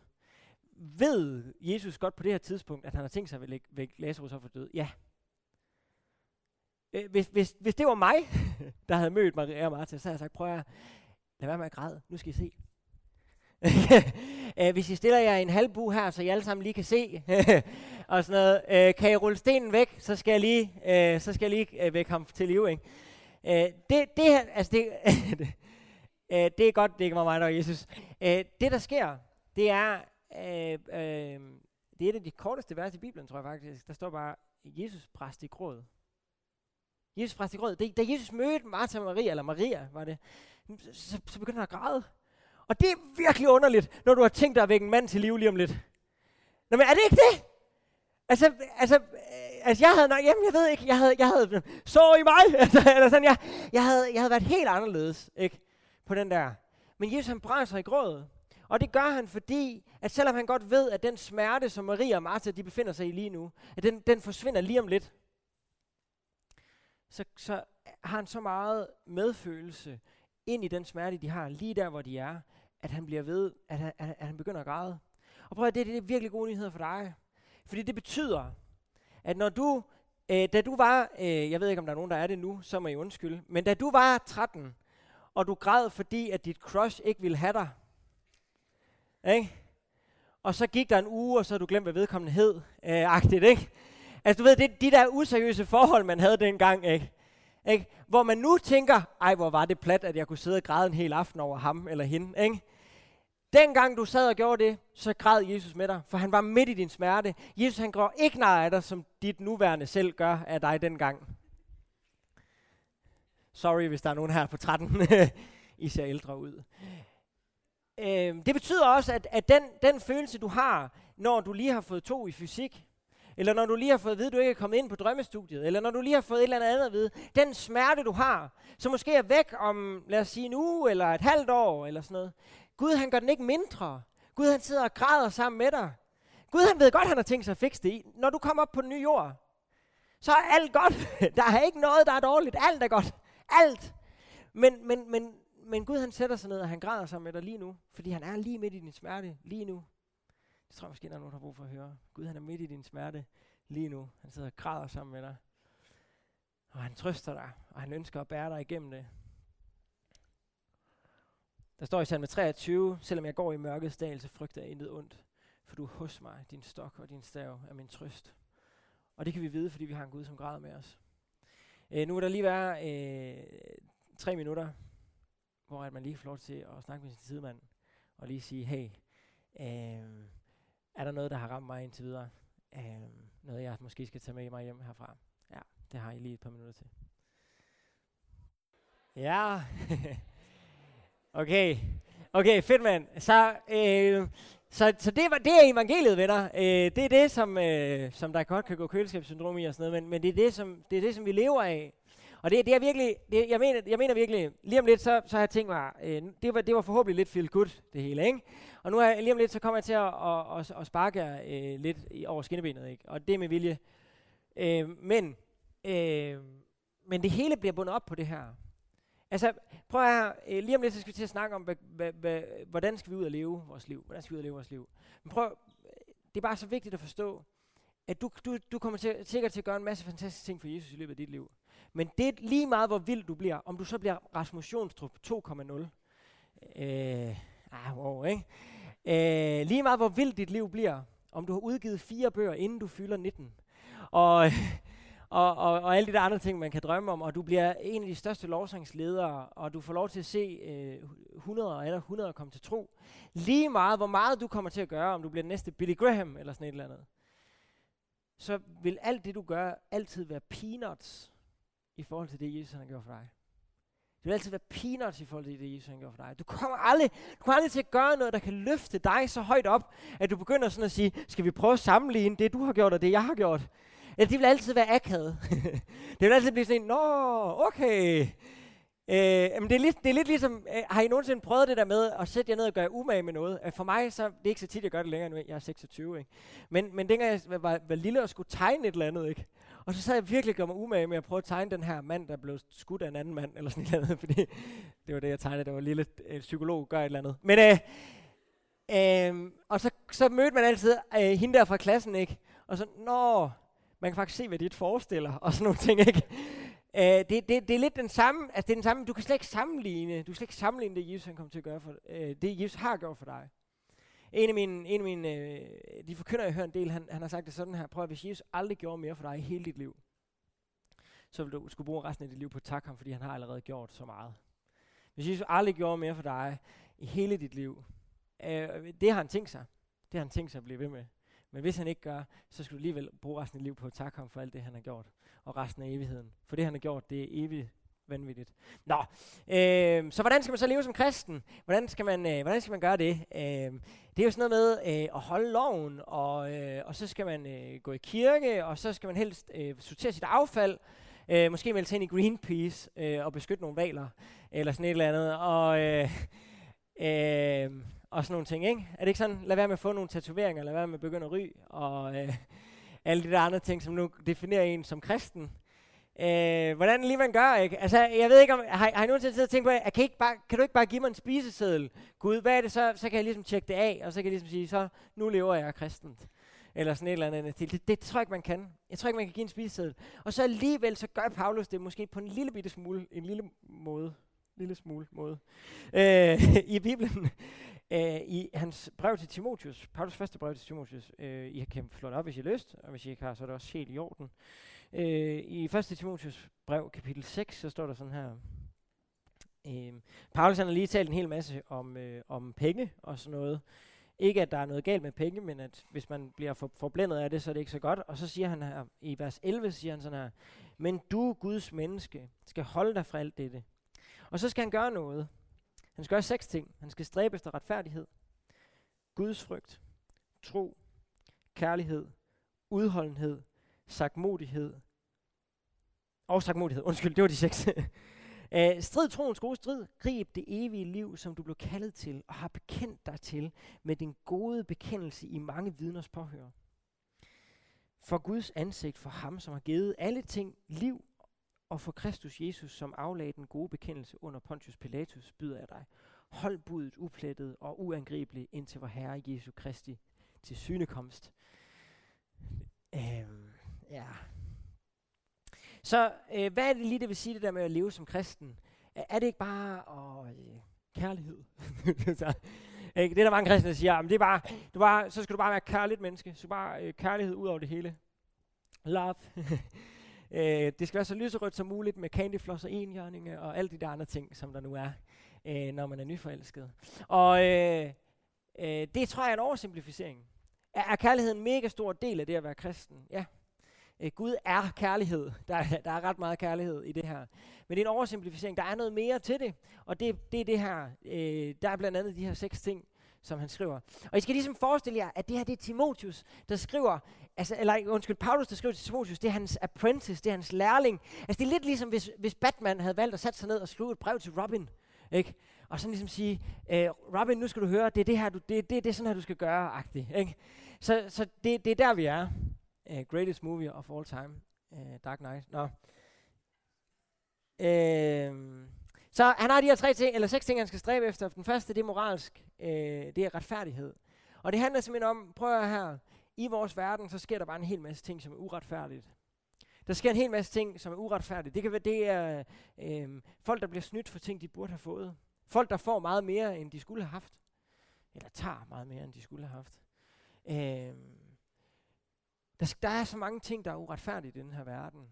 Speaker 1: Ved Jesus godt på det her tidspunkt, at han har tænkt sig at vække Lazarus op for død? Ja. Øh, hvis, hvis, hvis det var mig, der havde mødt Maria og Martha, så havde jeg sagt, prøv at lad være med at græde, nu skal I se. Øh, hvis I stiller jer en halv bu her, så I alle sammen lige kan se, og sådan noget, uh, kan I rulle stenen væk, så skal jeg lige, uh, så skal jeg lige væk vække ham til live, ikke? Uh, det, det her, altså det, uh, det er godt, det ikke var mig, der Jesus. Uh, det, der sker, det er, Øh, øh, det er et af de korteste vers i Bibelen, tror jeg faktisk. Der står bare, Jesus præst i gråd. Jesus præst i gråd. Da, da Jesus mødte Martha Maria, eller Maria var det, så, så begynder han at græde. Og det er virkelig underligt, når du har tænkt dig at vække en mand til liv lige om lidt. Nå, men er det ikke det? Altså, altså, øh, altså jeg havde nok, jamen jeg ved ikke, jeg havde, jeg havde, så i mig, altså, eller sådan, jeg, jeg, havde, jeg havde været helt anderledes, ikke, på den der. Men Jesus han brænder sig i grådet. Og det gør han, fordi at selvom han godt ved, at den smerte, som Maria og Martha de befinder sig i lige nu, at den, den forsvinder lige om lidt, så, så har han så meget medfølelse ind i den smerte, de har, lige der, hvor de er, at han bliver ved, at han, at, at han begynder at græde. Og prøv at det, det er virkelig gode nyheder for dig. Fordi det betyder, at når du, øh, da du var, øh, jeg ved ikke om der er nogen, der er det nu, så må I undskylde, men da du var 13, og du græd, fordi at dit crush ikke ville have dig, ikke? og så gik der en uge, og så havde du glemt, hvad vedkommende hed, øh, agtigt, ikke? Altså du ved, det de der useriøse forhold, man havde dengang, ikke? Ikke? Hvor man nu tænker, ej hvor var det plat, at jeg kunne sidde og græde en hel aften over ham eller hende. Ikke? Dengang du sad og gjorde det, så græd Jesus med dig, for han var midt i din smerte. Jesus han går ikke nej af dig, som dit nuværende selv gør af dig dengang. Sorry, hvis der er nogen her på 13. I ser ældre ud. Øh, det betyder også, at, at den, den følelse, du har, når du lige har fået to i fysik, eller når du lige har fået at vide, at du ikke er kommet ind på drømmestudiet, eller når du lige har fået et eller andet at vide, den smerte, du har, som måske er væk om, lad os sige, en uge, eller et halvt år, eller sådan noget. Gud, han gør den ikke mindre. Gud, han sidder og græder sammen med dig. Gud, han ved godt, han har tænkt sig at fikse det. Når du kommer op på den nye jord, så er alt godt. Der er ikke noget, der er dårligt. Alt er godt. Alt. Men, men, men, men Gud, han sætter sig ned, og han græder sammen med dig lige nu, fordi han er lige midt i din smerte lige nu. Det tror jeg måske, der er nogen, der har brug for at høre. Gud, han er midt i din smerte lige nu. Han sidder og græder sammen med dig. Og han trøster dig, og han ønsker at bære dig igennem det. Der står i salme 23, selvom jeg går i mørkets dal, så frygter jeg intet ondt. For du er hos mig, din stok og din stav er min trøst. Og det kan vi vide, fordi vi har en Gud, som græder med os. Øh, nu er der lige være øh, tre minutter, hvor at man lige får lov til at snakke med sin sidemand, og lige sige, hey, øh, er der noget, der har ramt mig indtil videre? Øh, noget, jeg måske skal tage med mig hjem herfra? Ja, det har I lige et par minutter til. Ja, okay. Okay, fedt mand. Så, øh, så, så det, var, det er evangeliet, venner. Øh, det er det, som, øh, som der godt kan gå køleskabssyndrom i og sådan noget, men, men det, er det, som, det er det, som vi lever af. Og det, det er virkelig, det, jeg, mener, jeg mener virkelig, lige om lidt, så, så har jeg tænkt mig, øh, det, var, det var forhåbentlig lidt feel good, det hele, ikke? Og nu er, lige om lidt, så kommer jeg til at, at, at, at sparke øh, lidt i, over skinnebenet, ikke? Og det er med vilje. Øh, men, øh, men det hele bliver bundet op på det her. Altså, prøv at høre, øh, lige om lidt, så skal vi til at snakke om, hva, hva, hva, hvordan skal vi ud og leve vores liv? Hvordan skal vi ud og leve vores liv? Men prøv, øh, det er bare så vigtigt at forstå, at du, du, du kommer til, sikkert til at gøre en masse fantastiske ting for Jesus i løbet af dit liv. Men det er lige meget, hvor vild du bliver. Om du så bliver Rasmus Jonstrup 2,0. Øh, ah, wow, ikke? Øh, lige meget, hvor vildt dit liv bliver. Om du har udgivet fire bøger, inden du fylder 19. Og, og, og, og alle de der andre ting, man kan drømme om. Og du bliver en af de største lovsangsledere. Og du får lov til at se øh, 100 eller 100 komme til tro. Lige meget, hvor meget du kommer til at gøre, om du bliver den næste Billy Graham eller sådan et eller andet. Så vil alt det, du gør, altid være peanuts i forhold til det, Jesus har gjort for dig. Det vil altid være peanuts i forhold til det, Jesus har gjort for dig. Du kommer, aldrig, du kommer aldrig til at gøre noget, der kan løfte dig så højt op, at du begynder sådan at sige, skal vi prøve at sammenligne det, du har gjort, og det, jeg har gjort? Eller det vil altid være akavet. det vil altid blive sådan en, nå, okay. Øh, men det, er lidt, det er lidt ligesom, øh, har I nogensinde prøvet det der med at sætte jer ned og gøre umage med noget? Øh, for mig, så det er ikke så tit, jeg gør det længere nu, jeg er 26, ikke? Men, men dengang jeg var, var lille og skulle tegne et eller andet, ikke? Og så sad jeg virkelig og gjorde mig umage med at prøve at tegne den her mand, der blev skudt af en anden mand, eller sådan et eller andet, fordi det var det, jeg tegnede, der var lille øh, psykolog, gør et eller andet. Men, øh, øh, og så, så mødte man altid øh, hende der fra klassen, ikke? Og så, nå, man kan faktisk se, hvad dit forestiller, og sådan nogle ting, ikke? Øh, det, det, det er lidt den samme, altså det er den samme, du kan slet ikke sammenligne, du kan slet ikke sammenligne det, Jesus han kom til at gøre for, øh, det Jesus har gjort for dig. En af mine, en af mine øh, de forkynder, jeg hører en del, han, han har sagt det sådan her, prøv at hvis Jesus aldrig gjorde mere for dig i hele dit liv, så vil du skulle bruge resten af dit liv på at takke ham, fordi han har allerede gjort så meget. Hvis Jesus aldrig gjorde mere for dig i hele dit liv, øh, det har han tænkt sig. Det har han tænkt sig at blive ved med. Men hvis han ikke gør, så skal du alligevel bruge resten af dit liv på at takke ham for alt det, han har gjort. Og resten af evigheden. For det, han har gjort, det er evigt vanvittigt. Nå, øh, så hvordan skal man så leve som kristen? Hvordan skal man, øh, hvordan skal man gøre det? Øh, det er jo sådan noget med øh, at holde loven, og, øh, og så skal man øh, gå i kirke, og så skal man helst øh, sortere sit affald, øh, måske melde sig ind i Greenpeace øh, og beskytte nogle valer, eller sådan et eller andet. Og, øh, øh, og sådan nogle ting, ikke? Er det ikke sådan, lad være med at få nogle tatoveringer, lad være med at begynde at ryge, og øh, alle de der andre ting, som nu definerer en som kristen. Øh, hvordan lige man gør, ikke? Altså, jeg ved ikke om, har, har I nogensinde siddet og tænkt på, at kan, ikke bare, kan du ikke bare give mig en spiseseddel? Gud, hvad er det så? Så kan jeg ligesom tjekke det af, og så kan jeg ligesom sige, så nu lever jeg kristent. Eller sådan et eller andet. Det, det, det tror jeg ikke, man kan. Jeg tror ikke, man kan give en spiseseddel. Og så alligevel, så gør Paulus det måske på en lille bitte smule, en lille måde, lille smule måde, øh, i Bibelen. Øh, I hans brev til Timotius, Paulus første brev til Timotius, øh, I kan slå det op, hvis I har lyst, og hvis I ikke har, så er det også helt i orden. Øh, I 1. Timotius brev, kapitel 6, så står der sådan her. Øh, Paulus han har lige talt en hel masse om, øh, om penge og sådan noget. Ikke at der er noget galt med penge, men at hvis man bliver for, forblændet af det, så er det ikke så godt. Og så siger han her, i vers 11 siger han sådan her, Men du, Guds menneske, skal holde dig fra alt dette. Og så skal han gøre noget. Han skal gøre seks ting. Han skal stræbe efter retfærdighed, Guds frygt, tro, kærlighed, udholdenhed, sagmodighed. Og sagmodighed, undskyld, det var de seks. uh, strid troens gode strid. Grib det evige liv, som du blev kaldet til og har bekendt dig til med din gode bekendelse i mange vidners påhør. For Guds ansigt, for ham, som har givet alle ting liv og for Kristus Jesus, som aflagde den gode bekendelse under Pontius Pilatus, byder jeg dig. Hold budet uplettet og uangribeligt indtil vor Herre Jesu Kristi til synekomst. Øhm, ja. Så øh, hvad er det lige, det vil sige, det der med at leve som kristen? Er det ikke bare og, øh, kærlighed? ikke? Det er der mange kristne, der siger, men det er bare, du bare, så skal du bare være kærligt menneske. Så bare øh, kærlighed ud over det hele. Love. Øh, det skal være så lyserødt som muligt med candyfloss og enhjørninge og alle de der andre ting, som der nu er, øh, når man er nyforelsket. Og øh, øh, det tror jeg er en oversimplificering. Er, er kærlighed en mega stor del af det at være kristen? Ja. Øh, Gud er kærlighed. Der, der er ret meget kærlighed i det her. Men det er en oversimplificering. Der er noget mere til det. Og det, det er det her. Øh, der er blandt andet de her seks ting, som han skriver. Og I skal ligesom forestille jer, at det her det er Timotius, der skriver, altså, eller undskyld, Paulus, der skriver til Timotius, det er hans apprentice, det er hans lærling. Altså det er lidt ligesom, hvis, hvis Batman havde valgt at sætte sig ned og skrive et brev til Robin, ikke? Og sådan ligesom sige, øh, Robin, nu skal du høre, det er det her, du, det, det, det er sådan her, du skal gøre, agtigt, ikke? Så, så det, det er der, vi er. Uh, greatest movie of all time. Uh, Dark Knight. Nå. Uh, så han har de her tre ting, eller seks ting, han skal stræbe efter. Den første, det er moralsk. Uh, det er retfærdighed. Og det handler simpelthen om, prøv at her, i vores verden, så sker der bare en hel masse ting, som er uretfærdigt. Der sker en hel masse ting, som er uretfærdigt. Det kan være, det er øh, folk, der bliver snydt for ting, de burde have fået. Folk, der får meget mere, end de skulle have haft. Eller tager meget mere, end de skulle have haft. Øh, der, der er så mange ting, der er uretfærdigt i den her verden.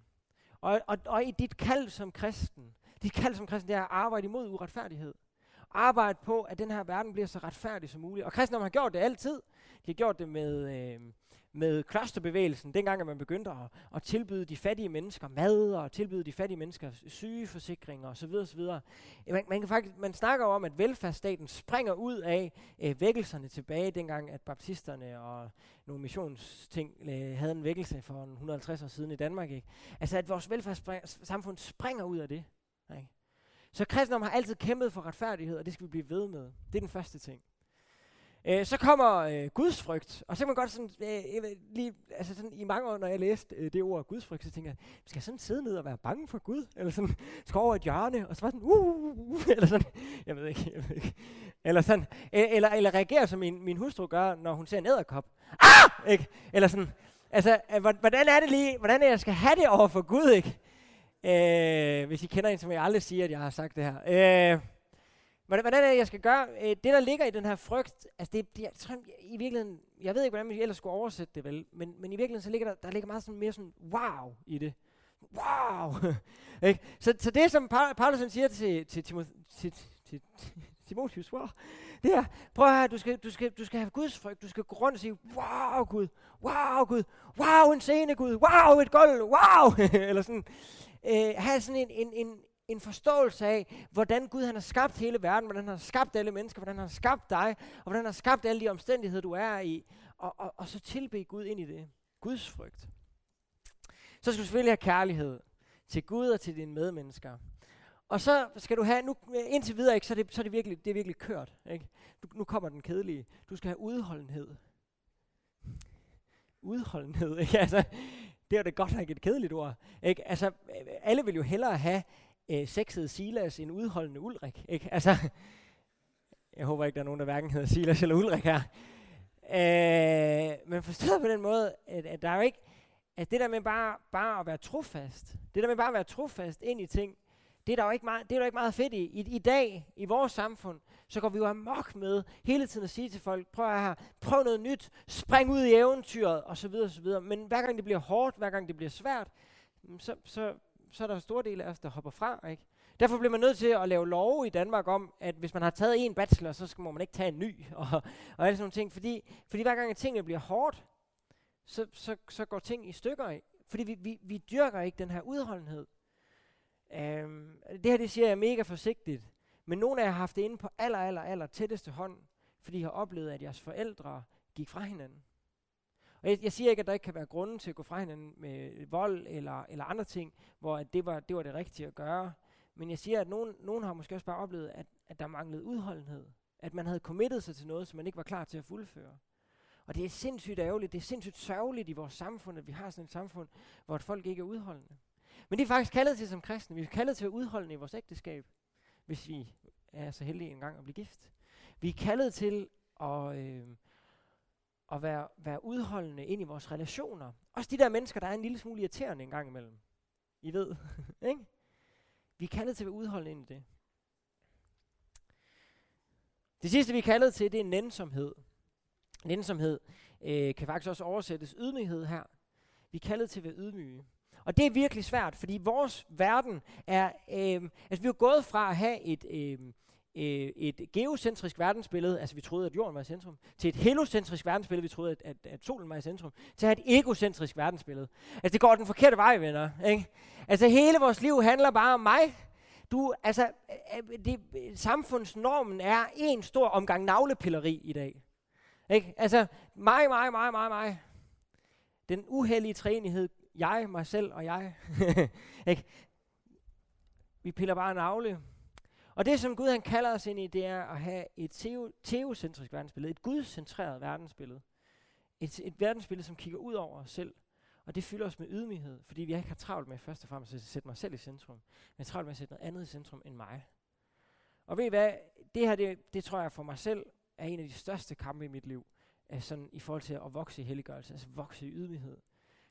Speaker 1: Og, og, og i dit kald som kristen, dit kald som kristen, det er at arbejde imod uretfærdighed. Arbejde på, at den her verden bliver så retfærdig som muligt. Og kristendom har gjort det altid. De har gjort det med, øh, med klosterbevægelsen, dengang at man begyndte at, at tilbyde de fattige mennesker mad, og tilbyde de fattige mennesker sygeforsikringer osv. osv. Man, man, kan faktisk, man snakker om, at velfærdsstaten springer ud af øh, vækkelserne tilbage, dengang at baptisterne og nogle missionsting øh, havde en vækkelse for 150 år siden i Danmark. Ikke? Altså at vores velfærdssamfund springer ud af det. Så kristendom har altid kæmpet for retfærdighed, og det skal vi blive ved med. Det er den første ting. Øh, så kommer øh, gudsfrygt, og så kan man godt sådan, øh, jeg ved, lige, altså sådan, i mange år, når jeg læste øh, det ord gudsfrygt, så tænker jeg, skal jeg sådan sidde ned og være bange for Gud? Eller sådan, skal over et hjørne, og så var sådan, uh, uh, uh, uh eller sådan, jeg ved ikke, jeg ved ikke. Eller sådan, øh, eller, eller reagere som min, min hustru gør, når hun ser en æderkop. Ah! Ikke? Eller sådan, altså, øh, hvordan er det lige, hvordan er jeg skal have det over for Gud, ikke? Øh, hvis I kender en, som jeg aldrig siger, at jeg har sagt det her. Øh, hvordan, hvordan er det, jeg skal gøre? Øh, det, der ligger i den her frygt, altså det, det jeg tror, i virkeligheden, jeg ved ikke, hvordan vi ellers skulle oversætte det vel, men, men i virkeligheden, så ligger der, der ligger meget sådan mere sådan, wow i det. Wow! ikke? Så, så det, som Paulus siger til, til, til, til, til, Timotheus, wow, det her, prøv at høre, du skal, du skal, du skal have Guds frygt, du skal gå rundt og sige, wow Gud, wow Gud, wow en scene Gud, wow et gulv, wow, eller sådan, øh, have sådan en, en, en, en forståelse af, hvordan Gud han har skabt hele verden, hvordan han har skabt alle mennesker, hvordan han har skabt dig, og hvordan han har skabt alle de omstændigheder, du er i, og, og, og så tilbe Gud ind i det. Guds frygt. Så skal du selvfølgelig have kærlighed til Gud og til dine medmennesker. Og så skal du have, nu indtil videre, ikke, så, er det, så er det, virkelig, det er virkelig kørt. Ikke? Du, nu kommer den kedelige. Du skal have udholdenhed. Udholdenhed, ikke? Altså, det er det godt nok et kedeligt ord. Ikke? Altså, alle vil jo hellere have øh, sexet Silas end udholdende Ulrik. Ikke? Altså, jeg håber ikke, der er nogen, der hverken hedder Silas eller Ulrik her. Øh, men forstået på den måde, at, at der er jo ikke, at det der med bare, bare at være trofast, det der med bare at være trofast ind i ting, det er der jo ikke meget, det er der ikke meget fedt i. I, I dag, i vores samfund, så går vi jo amok med hele tiden at sige til folk, prøv at her, prøv noget nyt, spring ud i eventyret, og så videre, og så videre. Men hver gang det bliver hårdt, hver gang det bliver svært, mm, så, så, så er der en stor del af os, der hopper fra, ikke? Derfor bliver man nødt til at lave lov i Danmark om, at hvis man har taget en bachelor, så skal, må man ikke tage en ny, og, og alle sådan nogle ting. Fordi, fordi hver gang tingene bliver hårdt, så, så, så går ting i stykker. Fordi vi, vi, vi dyrker ikke den her udholdenhed. Um, det her, det siger jeg mega forsigtigt. Men nogle af jer har haft det inde på aller, aller, aller tætteste hånd, fordi I har oplevet, at jeres forældre gik fra hinanden. Og jeg, jeg siger ikke, at der ikke kan være grunde til at gå fra hinanden med vold eller, eller andre ting, hvor at det, var, det var det rigtige at gøre. Men jeg siger, at nogen, nogen har måske også bare oplevet, at, at der manglede udholdenhed. At man havde committet sig til noget, som man ikke var klar til at fuldføre. Og det er sindssygt ærgerligt, det er sindssygt sørgeligt i vores samfund, at vi har sådan et samfund, hvor folk ikke er udholdende. Men det er faktisk kaldet til som kristne. Vi er kaldet til at udholde i vores ægteskab, hvis vi er så heldige en gang at blive gift. Vi er kaldet til at, øh, at være, være udholdende ind i vores relationer. Også de der mennesker, der er en lille smule irriterende en gang imellem. I ved, ikke? Vi er kaldet til at være udholdende ind i det. Det sidste, vi er kaldet til, det er nænsomhed. Nænsomhed øh, kan faktisk også oversættes ydmyghed her. Vi er kaldet til at være ydmyge. Og det er virkelig svært, fordi vores verden er... Øh, altså, vi er gået fra at have et... Øh, øh, et geocentrisk verdensbillede, altså vi troede, at jorden var i centrum, til et heliocentrisk verdensbillede, vi troede, at, at, at solen var i centrum, til at have et egocentrisk verdensbillede. Altså det går den forkerte vej, venner. Ikke? Altså hele vores liv handler bare om mig. Du, altså, øh, øh, det, samfundsnormen er en stor omgang navlepilleri i dag. Ikke? Altså, mig, mig, mig, mig, mig. Den uheldige træenighed jeg, mig selv og jeg. ikke? Vi piller bare navle. Og det, som Gud han kalder os ind i, det er at have et teo, teocentrisk verdensbillede, et gudcentreret verdensbillede. Et, et verdensbillede, som kigger ud over os selv. Og det fylder os med ydmyghed, fordi vi ikke har travlt med først og fremmest at sætte mig selv i centrum, men travlt med at sætte noget andet i centrum end mig. Og ved I hvad, det her, det, det tror jeg for mig selv, er en af de største kampe i mit liv, sådan i forhold til at vokse i helliggørelse, altså vokse i ydmyghed.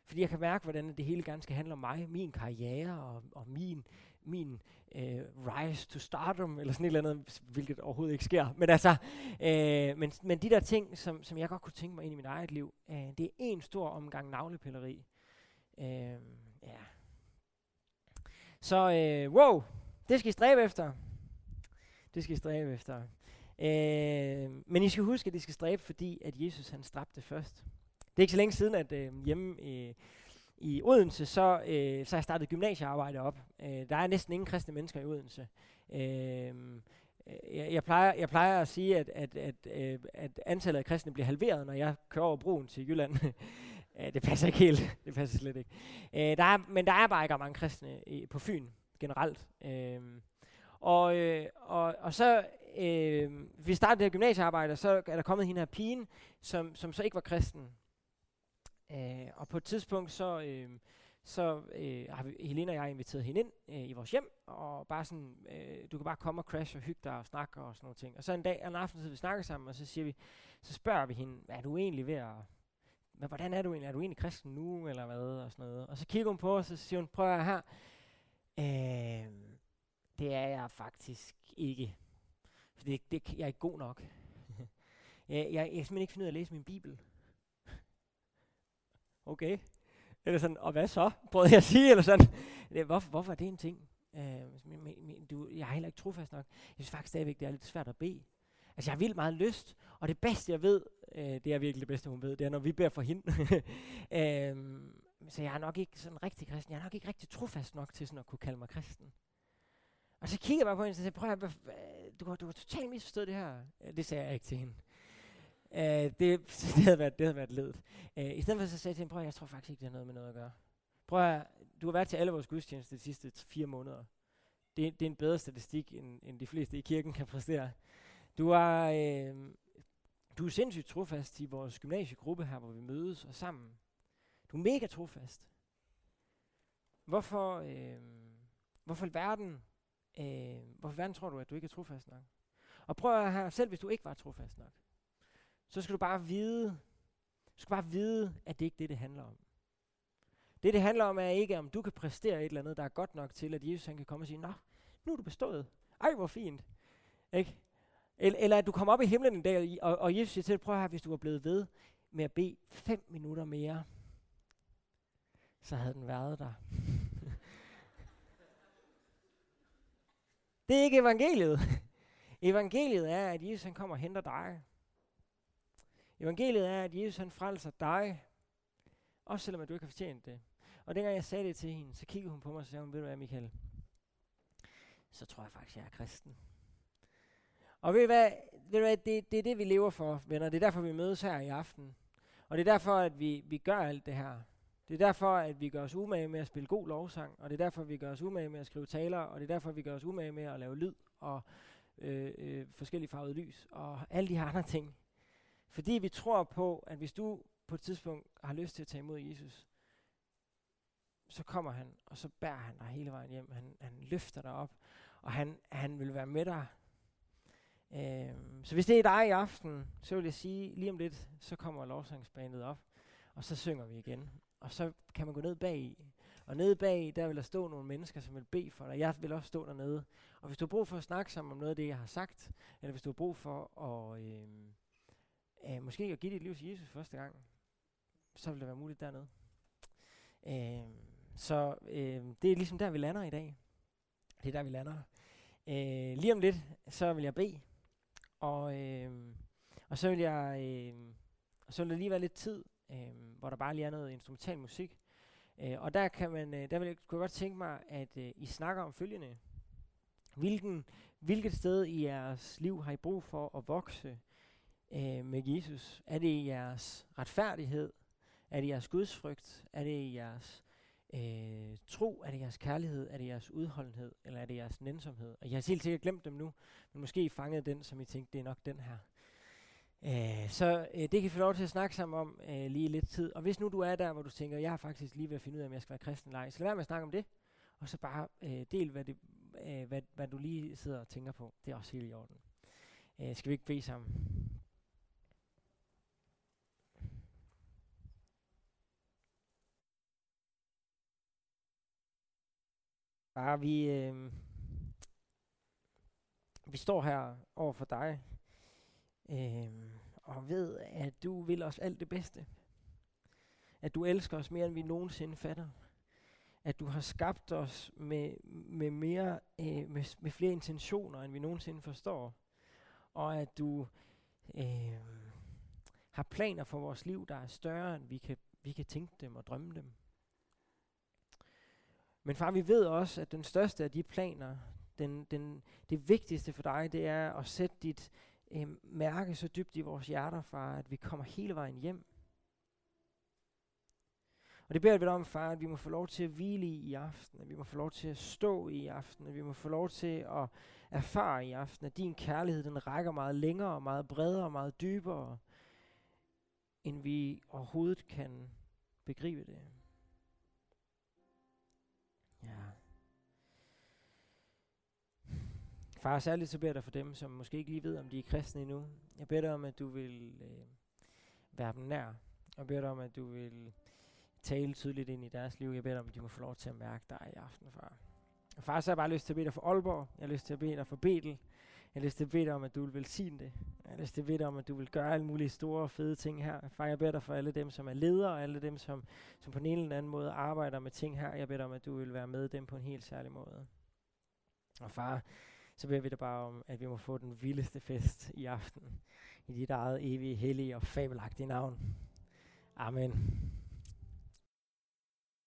Speaker 1: Fordi jeg kan mærke, hvordan det hele gerne skal handle om mig, min karriere og, og min, min øh, rise to stardom, eller sådan et eller andet, hvilket overhovedet ikke sker. Men altså, øh, men, men de der ting, som, som jeg godt kunne tænke mig ind i mit eget liv, øh, det er en stor omgang navlepilleri. Øh, ja. Så øh, wow, det skal I stræbe efter. Det skal I stræbe efter. Øh, men I skal huske, at I skal stræbe, fordi at Jesus han stræbte først. Det er ikke så længe siden, at øhm, øh, hjemme i, i Odense, så, øh, så har jeg startet gymnasiearbejde op. Øh, der er næsten ingen kristne mennesker i Odense. Øhm, øh, jeg, jeg, plejer, jeg plejer at sige, at, at, at, at, at antallet af kristne bliver halveret, når jeg kører over broen til Jylland. Øh, det passer ikke helt. Det passer slet ikke. Øh, der er, men der er bare ikke mange kristne i, på Fyn generelt. Øh, Og, øh, og, og så, øh, vi startede det her gymnasiearbejde, og så er der kommet hende her pigen, som, som så ikke var kristen. Øh, og på et tidspunkt, så, øh, så øh, har vi, Helena og jeg inviteret hende ind øh, i vores hjem, og bare sådan, øh, du kan bare komme og crash og hygge dig og snakke og sådan nogle ting. Og så en dag, en aften, så vi snakker sammen, og så siger vi, så spørger vi hende, er du egentlig ved at, men hvordan er du egentlig? Er du egentlig kristen nu, eller hvad? Og sådan noget. Og så kigger hun på os, og så siger hun, prøv at her, øh, det er jeg faktisk ikke. For det, det, jeg er ikke god nok. jeg, jeg, jeg kan simpelthen ikke finde ud af at læse min bibel okay. Eller sådan, og hvad så? Prøvede jeg at sige, eller sådan. Det, hvorfor, hvorfor er det en ting? Øh, men, men, du, jeg er heller ikke trofast nok. Jeg synes faktisk stadigvæk, det er lidt svært at bede. Altså, jeg har vildt meget lyst, og det bedste, jeg ved, øh, det er virkelig det bedste, hun ved, det er, når vi beder for hende. øh, så jeg er nok ikke sådan rigtig kristen. Jeg er nok ikke rigtig trofast nok til sådan at kunne kalde mig kristen. Og så kigger jeg bare på hende og siger, prøv at, du, du har totalt misforstået det her. Øh, det sagde jeg ikke til hende. Uh, det, det, havde været, det havde været ledet. Uh, I stedet for så sagde jeg til hende, prøv at, jeg tror faktisk ikke, det har noget med noget at gøre. Prøv at, du har været til alle vores gudstjenester de sidste fire måneder. Det, det er en bedre statistik, end, end de fleste i kirken kan præstere. Du er, øh, du er sindssygt trofast i vores gymnasiegruppe her, hvor vi mødes og sammen. Du er mega trofast. Hvorfor, øh, hvorfor verden, øh, hvorfor verden tror du, at du ikke er trofast nok? Og prøv at her, selv hvis du ikke var trofast nok, så skal du bare vide, du skal bare vide, at det ikke er det, det handler om. Det, det handler om, er ikke, om du kan præstere et eller andet, der er godt nok til, at Jesus han kan komme og sige, Nå, nu er du bestået. Ej, hvor fint. Ikke? Eller, eller at du kommer op i himlen en dag, og, og Jesus siger til dig, prøv at høre, hvis du var blevet ved med at bede fem minutter mere, så havde den været der. det er ikke evangeliet. Evangeliet er, at Jesus han kommer og henter dig. Evangeliet er, at Jesus han frelser dig, også selvom at du ikke har fortjent det. Og dengang jeg sagde det til hende, så kiggede hun på mig og sagde, ved du hvad Michael, så tror jeg faktisk, jeg er kristen. Og ved du hvad, ved du hvad det, det er det, vi lever for, venner. Det er derfor, vi mødes her i aften. Og det er derfor, at vi, vi gør alt det her. Det er derfor, at vi gør os umage med at spille god lovsang, og det er derfor, at vi gør os umage med at skrive taler, og det er derfor, at vi gør os umage med at lave lyd og øh, øh, forskellige farvede lys, og alle de her andre ting. Fordi vi tror på, at hvis du på et tidspunkt har lyst til at tage imod Jesus, så kommer han, og så bærer han dig hele vejen hjem. Han, han løfter dig op, og han, han vil være med dig Øhm, så hvis det er dig i aften, så vil jeg sige, lige om lidt, så kommer lovsangsbandet op, og så synger vi igen. Og så kan man gå ned bag i. Og nede bag, der vil der stå nogle mennesker, som vil bede for dig. Jeg vil også stå dernede. Og hvis du har brug for at snakke sammen om noget af det, jeg har sagt, eller hvis du har brug for at, Øhm, øh, måske at give dit liv til Jesus første gang, så vil det være muligt dernede. Øh, så øh, det er ligesom der, vi lander i dag. Det er der, vi lander. Øh, lige om lidt, så vil jeg bede. Og, øh, og så vil jeg, øh, og så vil der lige være lidt tid, øh, hvor der bare lige er noget instrumental musik. Øh, og der kan man, øh, der vil jeg, kunne jeg godt tænke mig, at øh, I snakker om følgende. Hvilken, hvilket sted i jeres liv har I brug for at vokse øh, med Jesus? Er det i jeres retfærdighed? Er det jeres gudsfrygt? Er det i jeres øh, tro? Er det jeres kærlighed? Er det jeres udholdenhed? Eller er det jeres nænsomhed? Og jeg har helt sikkert glemt dem nu, men måske fanget den, som I tænkte, det er nok den her. Øh, så øh, det kan vi få lov til at snakke sammen om øh, lige lidt tid. Og hvis nu du er der, hvor du tænker, jeg har faktisk lige ved at finde ud af, om jeg skal være kristen eller ej, så lad være med at snakke om det, og så bare øh, del, hvad, det, øh, hvad, hvad du lige sidder og tænker på. Det er også helt i orden. Øh, skal vi ikke bede sammen? Bare vi, øh, vi står her over for dig, øh, og ved, at du vil os alt det bedste. At du elsker os mere, end vi nogensinde fatter. At du har skabt os med, med, mere, øh, med, med flere intentioner, end vi nogensinde forstår. Og at du øh, har planer for vores liv, der er større, end vi kan, vi kan tænke dem og drømme dem. Men far, vi ved også, at den største af de planer, den, den, det vigtigste for dig, det er at sætte dit øh, mærke så dybt i vores hjerter, far, at vi kommer hele vejen hjem. Og det beder vi dig om, far, at vi må få lov til at hvile i i aften, at vi må få lov til at stå i aften, at vi må få lov til at erfare i aften, at din kærlighed, den rækker meget længere, meget bredere, meget dybere, end vi overhovedet kan begribe det. Ja. Far, særligt så beder jeg dig for dem, som måske ikke lige ved, om de er kristne endnu. Jeg beder dig om, at du vil øh, være dem nær. Jeg beder dig om, at du vil tale tydeligt ind i deres liv. Jeg beder dig om, at de må få lov til at mærke dig i aften, far. Og far, så har jeg bare lyst til at bede dig for Aalborg. Jeg har lyst til at bede dig for Betel. Jeg har lyst til at bede dig om, at du vil velsigne det. Jeg har lyst til at bede dig om, at du vil gøre alle mulige store og fede ting her. Far, jeg beder dig for alle dem, som er ledere, og alle dem, som, som på en eller anden måde arbejder med ting her. Jeg beder dig om, at du vil være med dem på en helt særlig måde. Og far, så beder vi dig bare om, at vi må få den vildeste fest i aften. I dit eget evige, hellige og fabelagtige navn. Amen.